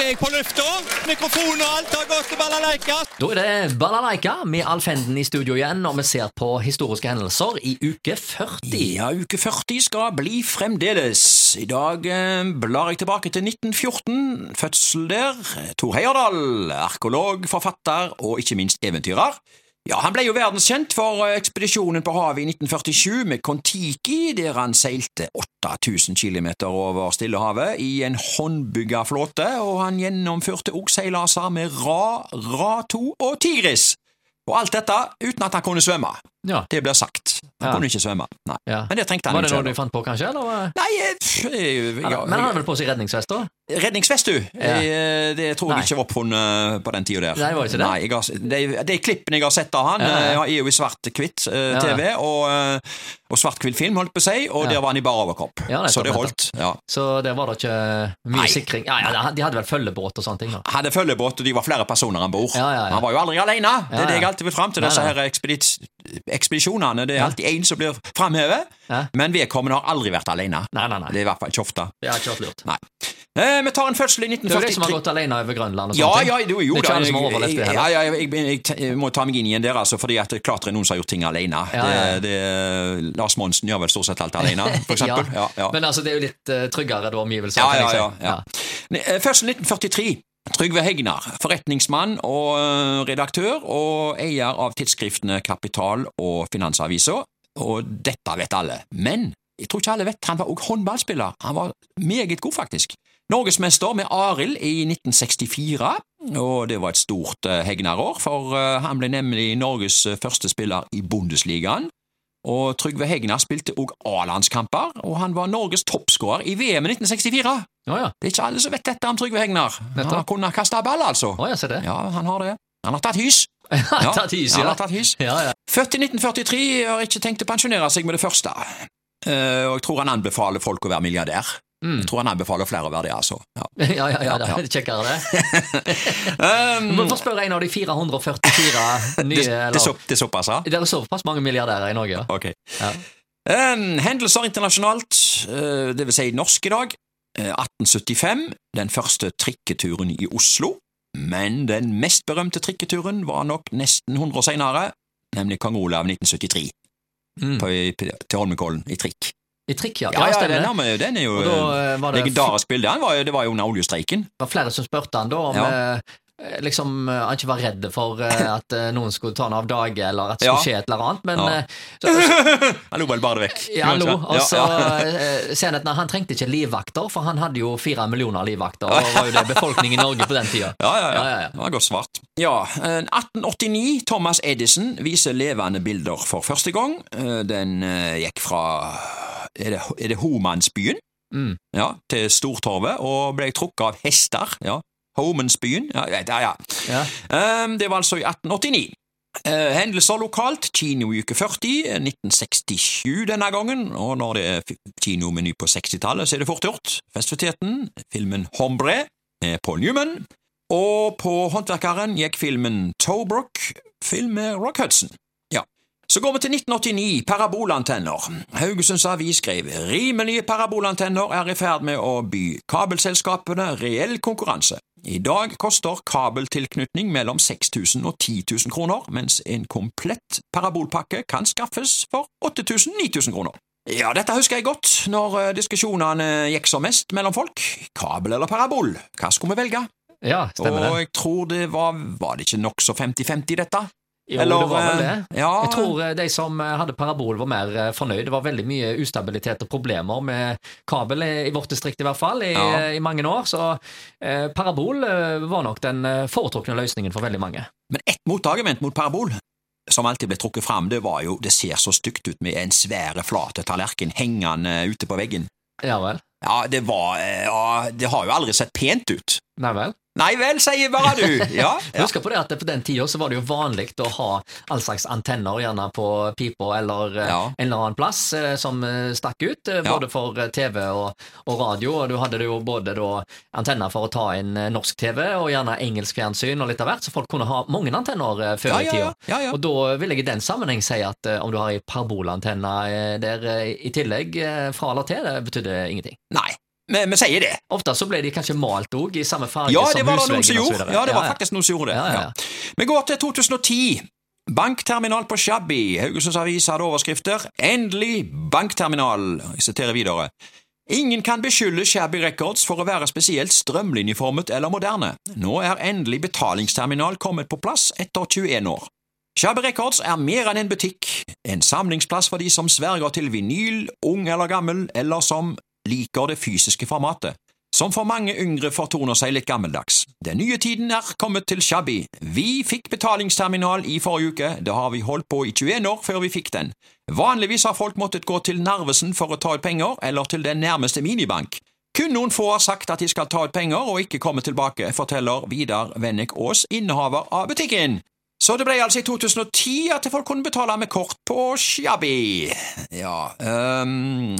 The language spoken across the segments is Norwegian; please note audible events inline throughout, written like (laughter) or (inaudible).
er jeg på lufta. Mikrofon og alt har gått til balalaika. Da er det Balalaika med Alf Henden i studio igjen, og vi ser på historiske hendelser i uke 40. Ja, uke 40 skal bli fremdeles. I dag eh, blar jeg tilbake til 1914. Fødsel der. Tor Heyerdahl, arkeolog, forfatter og ikke minst eventyrer. Ja, Han ble jo verdenskjent for eh, ekspedisjonen på havet i 1947 med Kon-Tiki, der han seilte 8000 km over Stillehavet i en håndbygga flåte, og han gjennomførte òg seilaser med Ra, Ra-2 og Tigris. Og alt dette uten at han kunne svømme. Ja. Det blir sagt. Han Ja. kunne ikke svømme. Nei. Ja. Men det trengte han Var det noe du fant på, kanskje? Eller? Nei, eh, pff, jeg, ja, Men han hadde vel på seg redningsvest, da? Redningsvest, du. Eh, Det tror Nei. jeg ikke var oppfunnet på den tida der. Nei, var det ikke det? Nei, jeg har, det, de, er klippen jeg har sett av han. Ja, ja. eh, Jeg er jo i svart-hvitt-TV uh, og, eh, og svart-hvitt film, holdt på å si, og der var han i bar overkropp. Så det holdt. ja. Så der var det ikke mye Nei. sikring. Ja, ja, De hadde vel følgebåt og sånne ting? da Hadde følgebåt, og de var flere personer om bord. Han var jo aldri alene. Det er det jeg alltid vil fram til. Nei, Disse nei. her ekspedis ekspedisjonene. Det er alltid én som blir framhevet, Ja. men vedkommende har aldri vært alene. Nei, nei, nei. Det er i hvert fall ikke ofte. Det har ikke vært lurt. Nei. Eh, vi tar en fødsel i 1943 Det er jo de som har gått alene over Grønland og Ja, sånne ting. ja, jo, jo det er ikke alle som har Jeg- overlevd det jeg- heller. Ja, ja, jeg, jeg, jeg, jeg må ta meg inn igjen der, altså, fordi at det er klart det er noen som har gjort ting alene. Ja, ja, ja. Det, det, Lars Monsen gjør vel stort sett alt alene, (laughs) for eksempel. Ja, ja. Men altså, det er jo litt uh, tryggere da omgivelser. Ja, ja, ja, ja. Eh, 1943. Trygve Hegnar, forretningsmann og eh, redaktør, og eier av tidsskriftene Kapital og Finansavisa. Og dette vet alle. Men jeg tror ikke alle vet, han var også håndballspiller. Han var meget god, faktisk. Norgesmester med Arild i 1964, og det var et stort eh, Hegnar-år, for eh, han ble nemlig Norges første spiller i Bundesligaen. Og Trygve Hegnar spilte også A-landskamper, og han var Norges toppskårer i VM i 1964. Å ja. Det er ikke alle som vet dette om Trygve Hegnar. Nettopp. Han kunne kaste ball, altså. Oh, ja, se det. Ja, han har det. Han har tatt hys. (laughs) Ja. Tatt is, han har tatt hys. Ja, ja. Født i 1943, har ikke tenkt å pensjonere seg med det første. Uh, og jeg tror han anbefaler folk å være milliardær. Mm. Jeg tror han anbefaler flere å være det, altså. Ja. (laughs) Ja, ja, ja, det Ja, ja. er kjekkere det. (laughs) Um, må får spørre en av de 444 nye det, det, så, det såpass, ja? Det er såpass mange milliardærer i Norge, ja. Okay. Ja. Um, hendelser internasjonalt, uh, det vil si norsk i dag. Eh, 1875, den første trikketuren i Oslo. Men den mest berømte trikketuren var nok nesten 100 år senere, nemlig kong Olav 1973, Mm. på, til Holmenkollen i trikk. I trikk, ja. Ja, ja, den, er, den er jo eh, var det legendarisk bilde. Var, jo- det var jo under oljestreiken. Det var flere som spurte han da om Ja. Eh, liksom, eh, han ikke var redd for eh, (laughs) at noen skulle ta han av dage, eller at det skulle skje et eller annet, men Ja. så, (laughs) Han lo bare det vekk. ja, han lo. Og så Ja, ja. han trengte ikke livvakter, for han hadde jo fire millioner livvakter, og (laughs) var jo det befolkningen i Norge på den tida. Ja, ja, ja. Det var godt svart. Ja, eh, 1889. Thomas Edison viser levende bilder for første gang. Den gikk fra Er det, er det Homansbyen? Mm. Ja, til Stortorvet, og ble trukket av hester. Ja, Homansbyen. Ja, ja, ja. Ja. Eh, Det var altså i 1889. Uh, hendelser lokalt, kino i uke 40, eh, 1967 denne gangen, og når det er kinomeny på 60-tallet, så er det fort gjort. Festiviteten, filmen Hombre med Paul Newman, og på Håndverkeren gikk filmen Tobruk, film med Rock Hudson. Ja. Så går vi til 1989, parabolantenner. Haugesunds Avis skrev rimelige parabolantenner er i ferd med å by kabelselskapene reell konkurranse. I dag koster kabeltilknytning mellom 6000 og 10 000 kroner, mens en komplett parabolpakke kan skaffes for 8000-9000 kroner. Ja, dette husker jeg godt, når eh, diskusjonene gikk som mest mellom folk. Kabel eller parabol, hva skulle vi velge? Ja, stemmer det. og jeg tror det var Var det ikke nokså 50-50, dette? Jo, Eller, det var vel det. eh, Ja, Jeg tror eh, de som eh, hadde parabol var mer fornøyd. Det var veldig mye ustabilitet og problemer med kabel, i vårt distrikt i hvert fall, i, Ja. i mange år. Så eh, parabol var nok den foretrukne løsningen for veldig mange. Men ett motargument mot parabol, som alltid ble trukket fram, det var jo det ser så stygt ut med en svære, flate tallerken hengende ute på veggen. Ja vel. Ja, det var Ja, det har jo aldri sett pent ut. Nei vel. Nei vel, sier bare du. (laughs) Ja, ja. Husk på det at på den tida så var det jo vanlig å ha all slags antenner, gjerne på pipa eller eh, Ja. en eller annen plass, eh, som eh, stakk ut, både for TV og, og radio. Og du hadde jo både da antenner for å ta inn norsk TV, og gjerne engelsk fjernsyn og litt av hvert, så folk kunne ha mange antenner før Ja, i tida. Og da vil jeg i den sammenheng si at om du har ei parabolantenne der i tillegg, fra eller til, det betydde ingenting. Nei. Vi, vi sier det. Ofte så ble de kanskje malt òg, i samme farge Ja, som det var det noen husveggen som gjorde. Ja, det var faktisk noen som gjorde det. Vi går til 2010. Bankterminal på Shabby. Haugesunds Avis hadde overskrifter 'Endelig bankterminal'. Jeg siterer videre. Ingen kan beskylde Shabby Records for å være spesielt strømlinjeformet eller moderne. Nå er endelig betalingsterminal kommet på plass etter 21 år. Shabby Records er mer enn en butikk, en samlingsplass for de som sverger til vinyl, ung eller gammel, eller som liker det fysiske formatet som for mange yngre fortoner seg litt gammeldags. Den nye tiden er kommet til Shabby. Vi fikk betalingsterminal i forrige uke, det har vi holdt på i 21 år før vi fikk den. Vanligvis har folk måttet gå til Narvesen for å ta ut penger, eller til den nærmeste minibank. Kun noen få har sagt at de skal ta ut penger og ikke komme tilbake, forteller Vidar Vennik Aas, innehaver av butikken. Så det ble altså i 2010 at folk kunne betale med kort på Shabby. Ja um,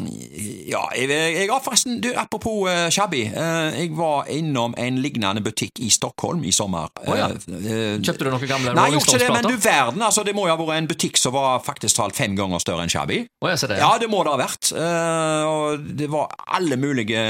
Ja, jeg, jeg har forresten du, Apropos uh, Shabby. Uh, jeg var innom en lignende butikk i Stockholm i sommer. Oh, ja. Eh, Kjøpte du noen gamle Nei, jeg Rolling gjorde ikke det, men du verden, altså, det må jo ha vært en butikk som var faktisk talt fem ganger større enn Shabby. Oh, jeg ser det. Ja, det må det ha vært. Og det var alle mulige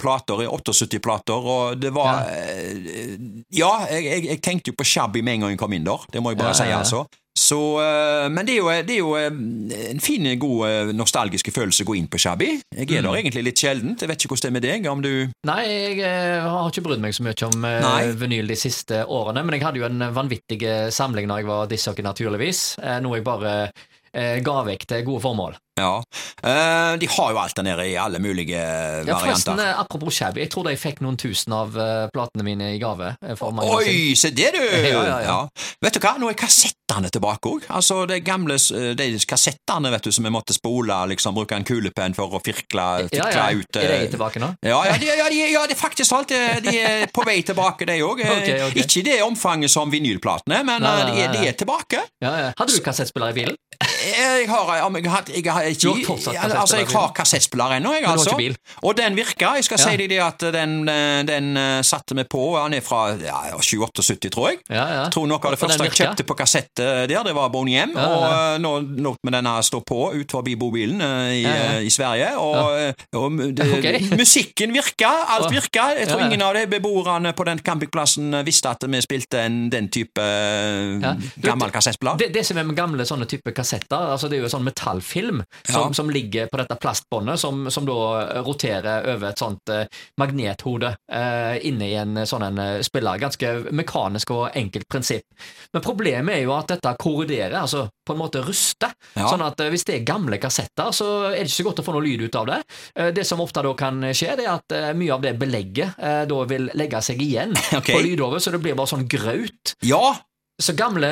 plater, 78 plater, og det var eh, Ja, jeg, jeg, jeg tenkte jo på Shabby med en gang jeg kom inn der, det må jeg bare Ja, si, ja, altså. Så, eh, men det er, jo, det er jo eh, en fin, god, nostalgisk følelse å gå inn på Shabby. Jeg er Mm. der egentlig litt sjeldent. Jeg vet ikke hvordan det er med deg, om du Nei, jeg eh, har ikke brydd meg så mye om eh, Nei. vinyl de siste årene, men jeg hadde jo en vanvittig eh, samling når jeg var disjockey, naturligvis. eh, Noe jeg bare eh, ga vekk til gode formål. Ja. Eh, de har jo alt der nede i alle mulige Ja, varianter. eh, Apropos shabby, jeg tror de fikk noen tusen av eh, platene mine i gave. eh. Oi, se det, du! (laughs) Ja, ja, ja. Vet du hva, nå er kassettene tilbake òg. Altså, de gamle eh, de kassettene vet du, som vi måtte spole, liksom, bruke en kulepenn for å firkle, ja. ut Er eh, de tilbake nå? Ja, ja, de, ja, de, ja, er faktisk alt. De, de er på vei tilbake, de òg. (laughs) Okay, okay. Ikke i det omfanget som vinylplatene, men Nei, eh, nei, de, nei, de er tilbake. Ja, ja. Hadde du kassettspiller i bilen? Jeg har, om jeg har, jeg har ikke Du har ja, Altså, jeg har kassettspiller ennå, jeg, altså. Og den virker. Jeg skal Ja. si deg det at den, eh, den eh, satte vi på. Han er fra ja, 78, tror jeg. Ja, ja. Jeg tror noe av det første jeg kjøpte på kassett eh, der, det var Boney M. Og eh, nå lot vi denne stå på ut forbi bobilen eh, i, eh, i Sverige, og, eh, og det, (laughs) okay. musikken virka, alt virka. Jeg tror ingen av de beboerne på den campingplassen eh, visste at vi spilte en, den type eh. Gammel kassettspiller. Det, det som er med gamle sånne type kassetter, altså det er jo sånn metallfilm som, Ja. som ligger på dette plastbåndet, som, som da roterer over et sånt eh, magnethode eh, inne i en sånn en eh, spiller. Ganske mekanisk og enkelt prinsipp. Men problemet er jo at dette korroderer, altså på en måte ruster. Ja. Sånn at eh, hvis det er gamle kassetter, så er det ikke så godt å få noe lyd ut av det. Eh, det som ofte da kan skje, det er at eh, mye av det belegget eh, da vil legge seg igjen (laughs) okay. på lydover, så det blir bare sånn graut. Ja, Så gamle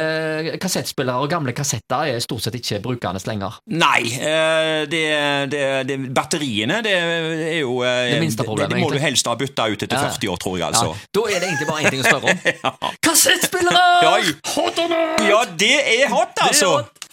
kassettspillere og gamle kassetter er stort sett ikke brukende lenger. Nei, eh, det, det, det, batteriene det er jo eh, Det minste problemet, Det, må du helst ha bytta ut etter Ja. 40 år, tror jeg, Ja, altså. da er det egentlig bare én ting å spørre om. (laughs) Kassettspillere! Oi. Hot or not? Ja, det er hot, Det er altså! hot.